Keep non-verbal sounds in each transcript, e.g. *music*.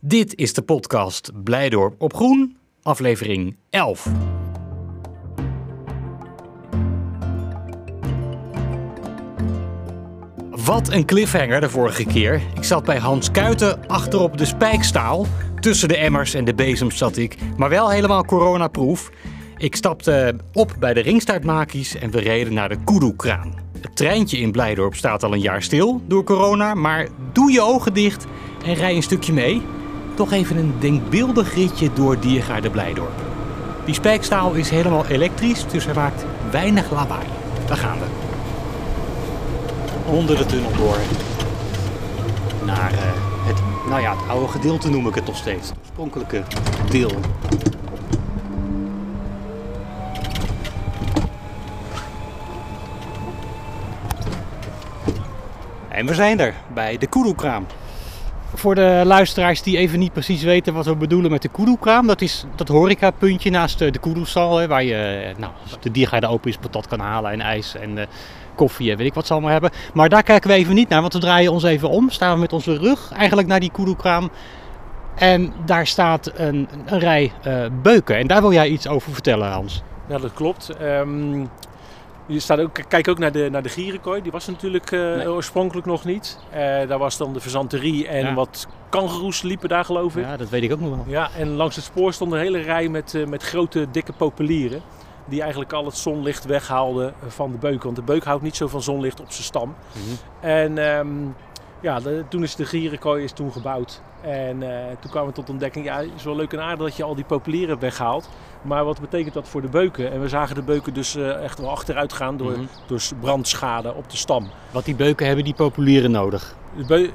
Dit is de podcast Blijdorp op Groen, aflevering 11. Wat een cliffhanger de vorige keer. Ik zat bij Hans Kuiten achterop de spijkstaal. Tussen de emmers en de bezems zat ik, maar wel helemaal coronaproof. Ik stapte op bij de ringstaartmakies en we reden naar de Kudu-kraan. Het treintje in Blijdorp staat al een jaar stil door corona, maar doe je ogen dicht en rij een stukje mee. Toch even een denkbeeldig ritje door Diergaarde Blijdorp. Die spijkstaal is helemaal elektrisch, dus hij maakt weinig lawaai. Daar gaan we. Onder de tunnel door. Naar eh, het, nou ja, het oude gedeelte noem ik het nog steeds. Het oorspronkelijke deel. En we zijn er, bij de Kudu-kraam. Voor de luisteraars die even niet precies weten wat we bedoelen met de Kudu-kraam. Dat is dat horecapuntje naast de Kudu-stal. hè, Waar je, eh, nou, als de diergaarde open is, patat kan halen en ijs en eh, koffie en weet ik wat ze allemaal hebben. Maar daar kijken we even niet naar, want we draaien ons even om. Staan we met onze rug eigenlijk naar die Kudu-kraam. En daar staat een, een rij eh, beuken. En daar wil jij iets over vertellen, Hans. Ja, dat klopt. Ehm, je staat ook, kijk ook naar de, naar de gierenkooi. Die was er natuurlijk eh, Nee. oorspronkelijk nog niet. Eh, daar was dan de verzanterie en Ja. wat kangeroes liepen daar geloof ik. Ja, dat weet ik ook nog wel. Ja, en langs het spoor stond een hele rij met, eh, met grote dikke populieren. Die eigenlijk al het zonlicht weghaalden van de beuk. Want de beuk houdt niet zo van zonlicht op zijn stam. En ehm, ja, de- toen is de gierenkooi is toen gebouwd. En eh, toen kwamen we tot de ontdekking, ja, het is wel leuk en aardig dat je al die populieren hebt weghaalt. Maar wat betekent dat voor de beuken? En we zagen de beuken dus eh, echt wel achteruit gaan door, Mhm. door brandschade op de stam. Wat die beuken hebben die populieren nodig. De beu-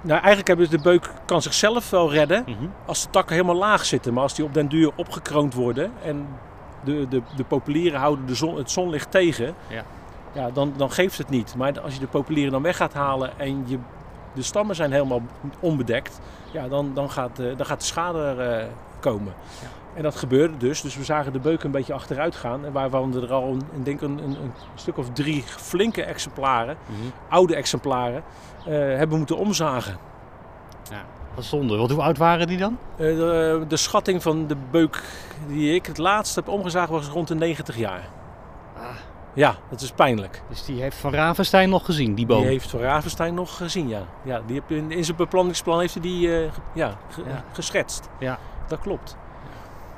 nou, eigenlijk hebben de beuk kan zichzelf wel redden als de takken helemaal laag zitten. Maar als die op den duur opgekroond worden en de, de, de populieren houden de zon, het zonlicht tegen, Ja. Ja, dan, dan geeft het niet. Maar als je de populieren dan weg gaat halen en je, de stammen zijn helemaal onbedekt, ja, dan, dan, gaat, eh, dan gaat de schade eh, komen. Ja. En dat gebeurde dus. Dus we zagen de beuk een beetje achteruit gaan. En waarvan er al een, denk een, een, een stuk of drie flinke exemplaren, oude exemplaren, eh, hebben moeten omzagen. Wat zonde. Want hoe oud waren die dan? De, de schatting van de beuk die ik het laatst heb omgezaagd was rond de 90 jaar. Ah. Ja, dat is pijnlijk. Dus die heeft Van Ravenstein nog gezien, die boom. Die heeft Van Ravenstein nog gezien, ja. ja die heb, in, in zijn beplanningsplan heeft hij die eh, ja, ge- Ja. geschetst. Ja. Dat klopt.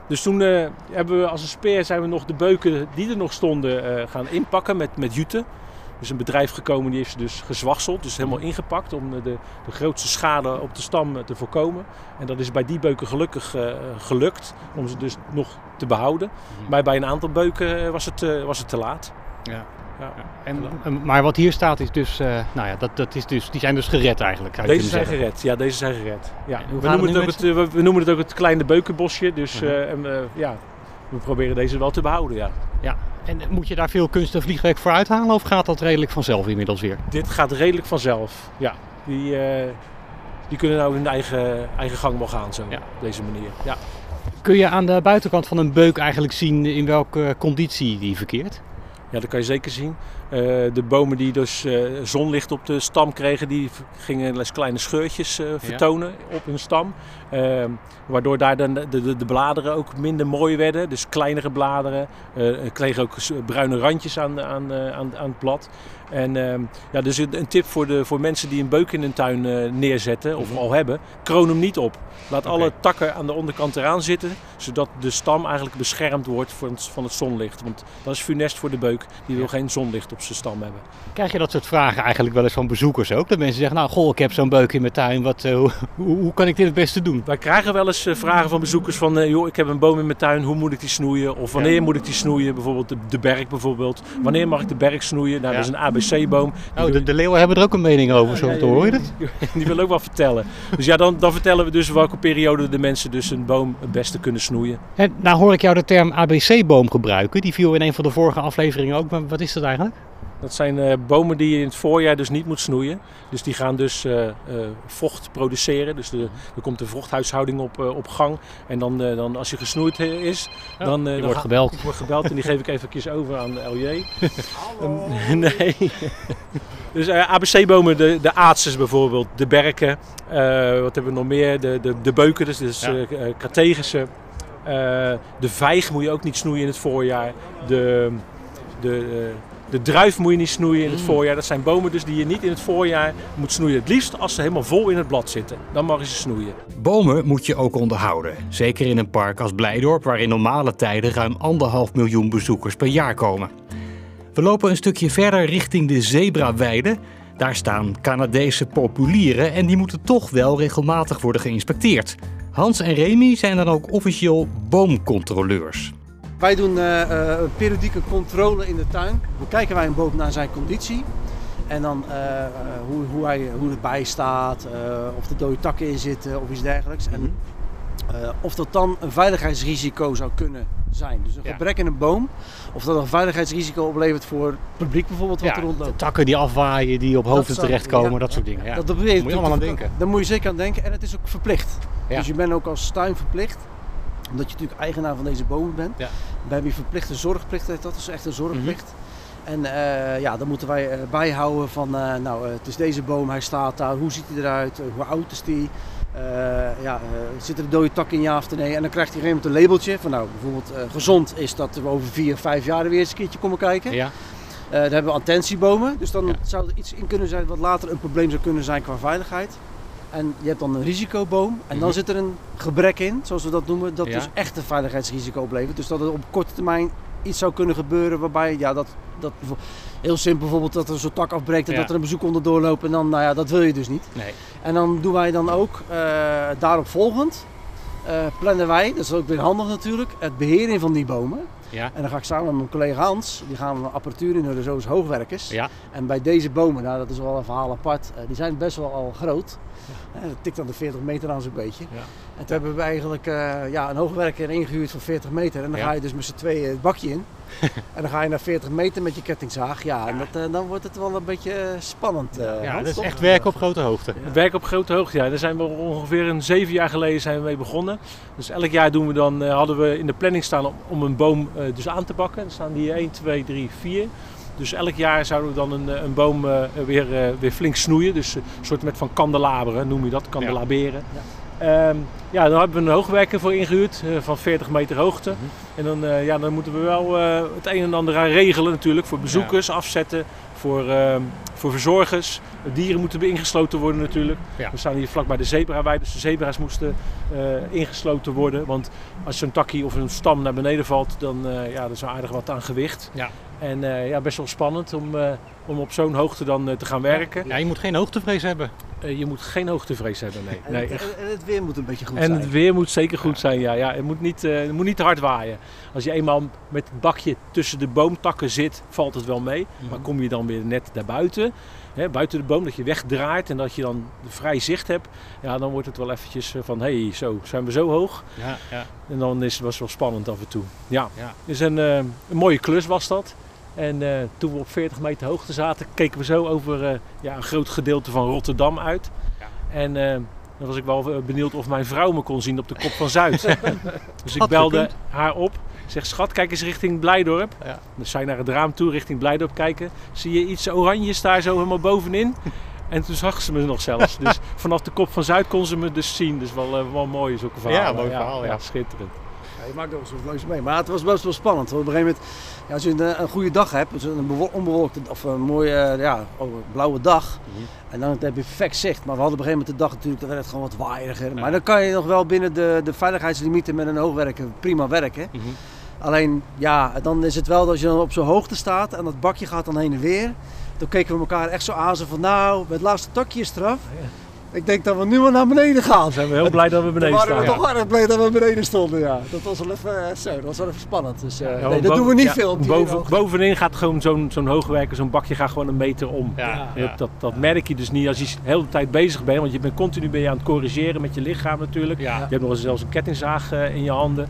Dus toen eh, hebben we als een speer zijn we nog de beuken die er nog stonden eh, gaan inpakken met, met jute. Dus een bedrijf gekomen die heeft ze dus gezwagseld, dus helemaal ingepakt om de, de grootste schade op de stam te voorkomen. En dat is bij die beuken gelukkig gelukt om ze dus nog te behouden. Mhm. Maar bij een aantal beuken was het, was het te laat. Ja. Ja. En, en- maar wat hier staat is dus, eh, nou ja, dat, dat is dus, die zijn dus gered eigenlijk. Deze zijn zeggen. gered, ja, deze zijn gered. Ja. We, noemen het het nu ook het, eh, we, we noemen het ook het kleine beukenbosje. Dus Mhm. eh, en, eh, ja, we proberen deze wel te behouden. Ja. Ja. En moet je daar veel kunst en vliegwerk voor uithalen of gaat dat redelijk vanzelf inmiddels weer? Dit gaat redelijk vanzelf. Ja, die, eh, die kunnen nou hun eigen, eigen gang wel gaan zo, Ja. op deze manier. Ja. Kun je aan de buitenkant van een beuk eigenlijk zien in welke conditie die verkeert? Ja, dat kan je zeker zien. Eh, de bomen die dus eh, zonlicht op de stam kregen, die gingen les kleine scheurtjes eh, vertonen op hun stam. Ehm, waardoor daar dan de, de, de bladeren ook minder mooi werden. Dus kleinere bladeren. Kregen ook bruine randjes aan, aan, aan, aan het blad. En ehm, ja, dus een, tip voor, de, voor mensen die een beuk in hun tuin neerzetten of Mhm. al hebben. Kroon hem niet op. Laat alle takken aan de onderkant eraan zitten. Zodat de stam eigenlijk beschermd wordt van het, van het zonlicht. Want dat is funest voor de beuk. Die wil Ja. geen zonlicht op zijn stam hebben. Krijg je dat soort vragen eigenlijk wel eens van bezoekers ook? Dat mensen zeggen, nou goh, ik heb zo'n beuk in mijn tuin, wat, eh, *laughs* hoe, hoe, kan ik dit het beste doen? Wij krijgen wel eens eh, vragen van bezoekers van... eh, joh, ik heb een boom in mijn tuin, hoe moet ik die snoeien? Of wanneer Ja. moet ik die snoeien? Bijvoorbeeld de, de berk bijvoorbeeld. Wanneer mag ik de berk snoeien? Nou, Ja. dat is een ABC-boom. Oh, de, de leeuwen hebben er ook een mening over, zo hoor je dat? Die wil ook wel vertellen. Dus ja, dan, dan vertellen we dus welke periode de mensen dus een boom het beste kunnen snoeien. En nou hoor ik jou de term ABC-boom gebruiken, die viel in een van de vorige afleveringen ook, maar wat is dat eigenlijk? Dat zijn uh, bomen die je in het voorjaar dus niet moet snoeien. Dus die gaan dus uh, uh, vocht produceren. Dus de, er komt een vochthuishouding op, op gang. En dan, dan als je gesnoeid is, ja, dan, dan wordt gebeld. Ik word gebeld en die geef ik even over aan de LJ. *laughs* *laughs* nee. *laughs* dus ABC-bomen, de, de aatses bijvoorbeeld, de berken. wat hebben we nog meer? De, de, de beuken, dus, dus ja. De vijg moet je ook niet snoeien in het voorjaar. De, de, de druif moet je niet snoeien in het voorjaar. Dat zijn bomen dus die je niet in het voorjaar moet snoeien. Het liefst als ze helemaal vol in het blad zitten. Dan mag je ze snoeien. Bomen moet je ook onderhouden. Zeker in een park als Blijdorp, waar in normale tijden ruim anderhalf miljoen bezoekers per jaar komen. We lopen een stukje verder richting de Zebraweide. Daar staan Canadese populieren en die moeten toch wel regelmatig worden geïnspecteerd. Hans en Remy zijn dan ook officieel boomcontroleurs. Wij doen uh, uh, periodieke controle in de tuin. Dan kijken wij een boom naar zijn conditie. En dan uh, hoe, hoe, hij, hoe het bij staat, of er dode takken in zitten of iets dergelijks. En Mhm. of dat dan een veiligheidsrisico zou kunnen zijn. Dus een Ja. gebrek in een boom, of dat een veiligheidsrisico oplevert voor het publiek bijvoorbeeld wat Ja, er de rondloopt. takken die afwaaien, die op hoofden terechtkomen, ja, dat soort dingen. Ja. Dat, dat moet Daar moet je allemaal aan denken. Daar moet je zeker aan denken en het is ook verplicht. Ja. Dus je bent ook als tuin verplicht, omdat je natuurlijk eigenaar van deze bomen bent. Ja. We hebben je verplichte zorgplicht, dat is echt een zorgplicht. Mhm. En eh, ja, dan moeten wij eh, bijhouden van, eh, nou, het is deze boom, hij staat daar, hoe ziet hij eruit, hoe oud is die? Ja, zit er een dode tak in ja of nee? En dan krijgt hij op een labeltje van, nou, bijvoorbeeld gezond is dat we over vier, vijf jaar weer eens een keertje komen kijken. Ja. Dan hebben we attentiebomen, dus dan Ja. zou er iets in kunnen zijn wat later een probleem zou kunnen zijn qua veiligheid. En je hebt dan een risicoboom en dan Mhm. zit er een gebrek in, zoals we dat noemen, dat Ja. dus echt een veiligheidsrisico oplevert. Dus dat er op korte termijn iets zou kunnen gebeuren waarbij, ja, dat, dat heel simpel bijvoorbeeld dat er zo'n tak afbreekt en Ja. dat er een bezoek onderdoor loopt en dan, nou ja, dat wil je dus niet. Nee. En dan doen wij dan ook uh, daarop volgend, eh, plannen wij, dat is ook weer handig natuurlijk, het beheren van die bomen. Ja. En dan ga ik samen met mijn collega Hans, die gaan we apparatuur in huren, zoals hoogwerkers. Ja. En bij deze bomen, nou dat is wel een verhaal apart, eh, die zijn best wel al groot. Eh, dat tikt dan de 40 meter aan zo'n beetje. En toen hebben we eigenlijk eh, ja, een hoogwerker ingehuurd van 40 meter. En dan Ja. ga je dus met z'n tweeën het bakje in. *laughs* en dan ga je naar 40 meter met je kettingzaag. Ja, en dat, eh, dan wordt het wel een beetje eh, spannend. eh, Ja, dat is echt werk op grote hoogte. Werk op grote hoogte, ja. Daar zijn we ongeveer een zeven jaar geleden zijn we mee begonnen. Dus elk jaar doen we dan, eh, hadden we in de planning staan om, om een boom eh, dus aan te bakken. Er staan die 1, 2, 3, 4. Dus elk jaar zouden we dan een, een boom eh, weer, eh, weer flink snoeien. Dus een soort met van kandelaberen, noem je dat, kandelaberen. Ja. Ja, dan hebben we een hoogwerker voor ingehuurd eh, van 40 meter hoogte. Mhm. En dan, eh, ja, dan moeten we wel eh, het een en ander aan regelen natuurlijk. Voor bezoekers, afzetten, voor, ehm, voor verzorgers. De dieren moeten ingesloten worden natuurlijk. Ja. We staan hier vlak bij de zebraweide, dus de zebra's moesten ingesloten worden. Want als zo'n takkie of een stam naar beneden valt, dan ja, dat is wel aardig wat aan gewicht. Ja. En ja, best wel spannend om, om op zo'n hoogte dan te gaan werken. Ja, je moet geen hoogtevrees hebben. Je moet geen hoogtevrees hebben, nee. En, nee het, en het weer moet een beetje goed en zijn. het weer moet zeker goed zijn, ja. ja het, moet niet, het moet niet te hard waaien. Als je eenmaal met het bakje tussen de boomtakken zit, valt het wel mee. Mhm. Maar kom je dan weer net daarbuiten, hè, buiten de boom, dat je wegdraait en dat je dan vrij zicht hebt, ja, dan wordt het wel eventjes van, hé, hey, zo, zijn we zo hoog? Ja, ja. En dan is het was wel spannend af en toe. Ja, Ja. dus een, uh, een mooie klus was dat. En uh, toen we op 40 meter hoogte zaten, keken we zo over uh, ja, een groot gedeelte van Rotterdam uit. Ja. En uh, dan was ik wel benieuwd of mijn vrouw me kon zien op de kop van Zuid. *laughs* dus ik belde gekund. haar op. Ik zeg, schat, kijk eens richting Blijdorp. Ja. Dus zij naar het raam toe, richting Blijdorp kijken. Zie je iets oranjes daar zo helemaal bovenin? *laughs* En toen zag ze me nog zelfs. Dus vanaf de kop van Zuid kon ze me dus zien. Dus wel, wel mooi, zulke verhalen. Ja, mooi verhaal, ja. schitterend. Je maakt ook zo'n vlees mee. Maar het was best wel spannend. Want op een gegeven moment, ja, als je een, een goede dag hebt, dus een bewo- onbewolkte of een mooie uh, ja, oh, blauwe dag, Mhm. en dan heb je perfect zicht. Maar we hadden op een gegeven moment de dag natuurlijk, dan werd het gewoon wat waaieriger. Maar dan kan je nog wel binnen de, de veiligheidslimieten met een hoogwerker prima werken. Mhm. Alleen, ja, dan is het wel dat je dan op zo'n hoogte staat en dat bakje gaat dan heen en weer. Dan keken we elkaar echt zo aan, zo van nou, het laatste takje is eraf. Ik denk dat we nu maar naar beneden gaan. Zijn we heel blij dat we beneden waren staan. we toch erg blij dat we beneden stonden, ja. Dat was wel even, eh, zo, dat was wel even spannend. Dus, uh, Ja, nee, dat doen we niet ja, veel op die boven, bovenin gaat gewoon zo'n zo'n hoogwerker, zo'n bakje gaat gewoon een meter om. Ja, Je Dat, dat merk je dus niet als je de hele tijd bezig bent. Want je bent continu ben je aan het corrigeren met je lichaam natuurlijk. Ja. Je hebt nog eens zelfs een kettingzaag eh, in je handen.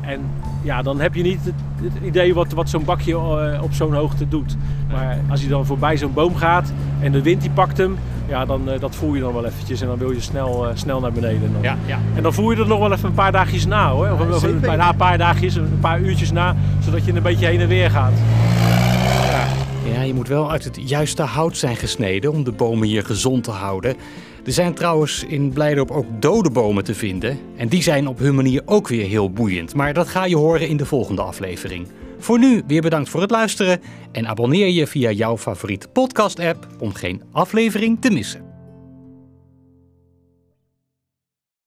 En ja, dan heb je niet het, het idee wat, wat zo'n bakje eh, op zo'n hoogte doet. Maar als hij dan voorbij zo'n boom gaat en de wind die pakt hem, ja, dan, eh, dat voel je dan wel eventjes en dan wil je snel, eh, snel naar beneden. Dan. Ja, ja. En dan voel je er nog wel even een paar dagjes na hoor. Of, Ja, of een, zeker. paar, na een paar dagjes, een paar uurtjes na, zodat je een beetje heen en weer gaat. Ja, je moet wel uit het juiste hout zijn gesneden om de bomen hier gezond te houden. Er zijn trouwens in Blijdorp ook dode bomen te vinden. En die zijn op hun manier ook weer heel boeiend. Maar dat ga je horen in de volgende aflevering. Voor nu weer bedankt voor het luisteren. En abonneer je via jouw favoriete podcast-app om geen aflevering te missen.